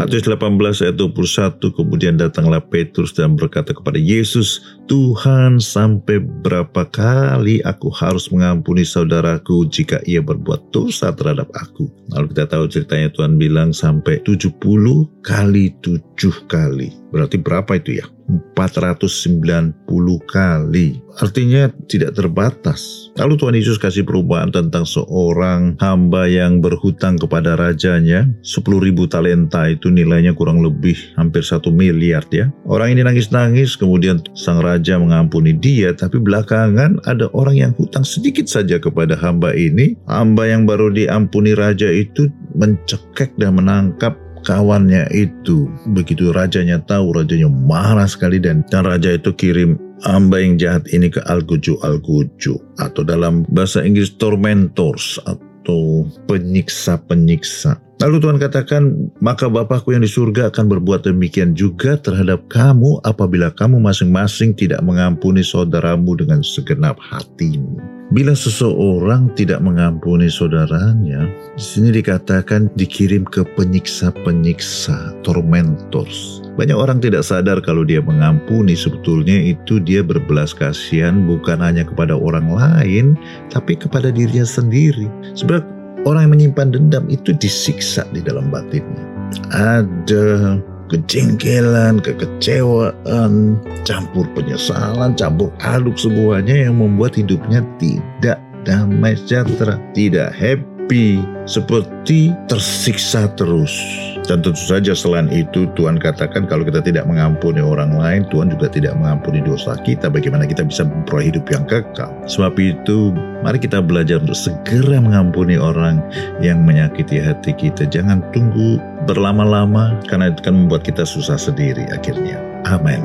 Matius 18 ayat 21 kemudian datanglah Petrus dan berkata kepada Yesus, Tuhan sampai berapa kali aku harus mengampuni saudaraku jika ia berbuat dosa terhadap aku. Lalu kita tahu ceritanya Tuhan bilang sampai 70 kali 7 kali. Berarti berapa itu ya? 490 kali. Artinya tidak terbatas. Lalu Tuhan Yesus kasih perubahan tentang seorang hamba yang berhutang kepada rajanya. 10 ribu talenta itu nilainya kurang lebih hampir satu miliar ya. Orang ini nangis-nangis kemudian sang raja mengampuni dia. Tapi belakangan ada orang yang hutang sedikit saja kepada hamba ini. Hamba yang baru diampuni raja itu mencekek dan menangkap kawannya itu. Begitu rajanya tahu, rajanya marah sekali dan, dan raja itu kirim hamba yang jahat ini ke Al-Guju atau dalam bahasa Inggris tormentors atau penyiksa-penyiksa. Lalu Tuhan katakan, maka Bapakku yang di surga akan berbuat demikian juga terhadap kamu apabila kamu masing-masing tidak mengampuni saudaramu dengan segenap hatimu. Bila seseorang tidak mengampuni saudaranya, di sini dikatakan dikirim ke penyiksa-penyiksa, tormentors. Banyak orang tidak sadar kalau dia mengampuni, sebetulnya itu dia berbelas kasihan bukan hanya kepada orang lain, tapi kepada dirinya sendiri. Sebab orang yang menyimpan dendam itu disiksa di dalam batinnya. Ada kejengkelan, kekecewaan, campur penyesalan, campur aduk semuanya yang membuat hidupnya tidak damai sejahtera, tidak happy, seperti tersiksa terus. Dan tentu saja selain itu Tuhan katakan kalau kita tidak mengampuni orang lain, Tuhan juga tidak mengampuni dosa kita. Bagaimana kita bisa memperoleh hidup yang kekal? Sebab itu mari kita belajar untuk segera mengampuni orang yang menyakiti hati kita. Jangan tunggu berlama-lama karena itu akan membuat kita susah sendiri akhirnya. Amin.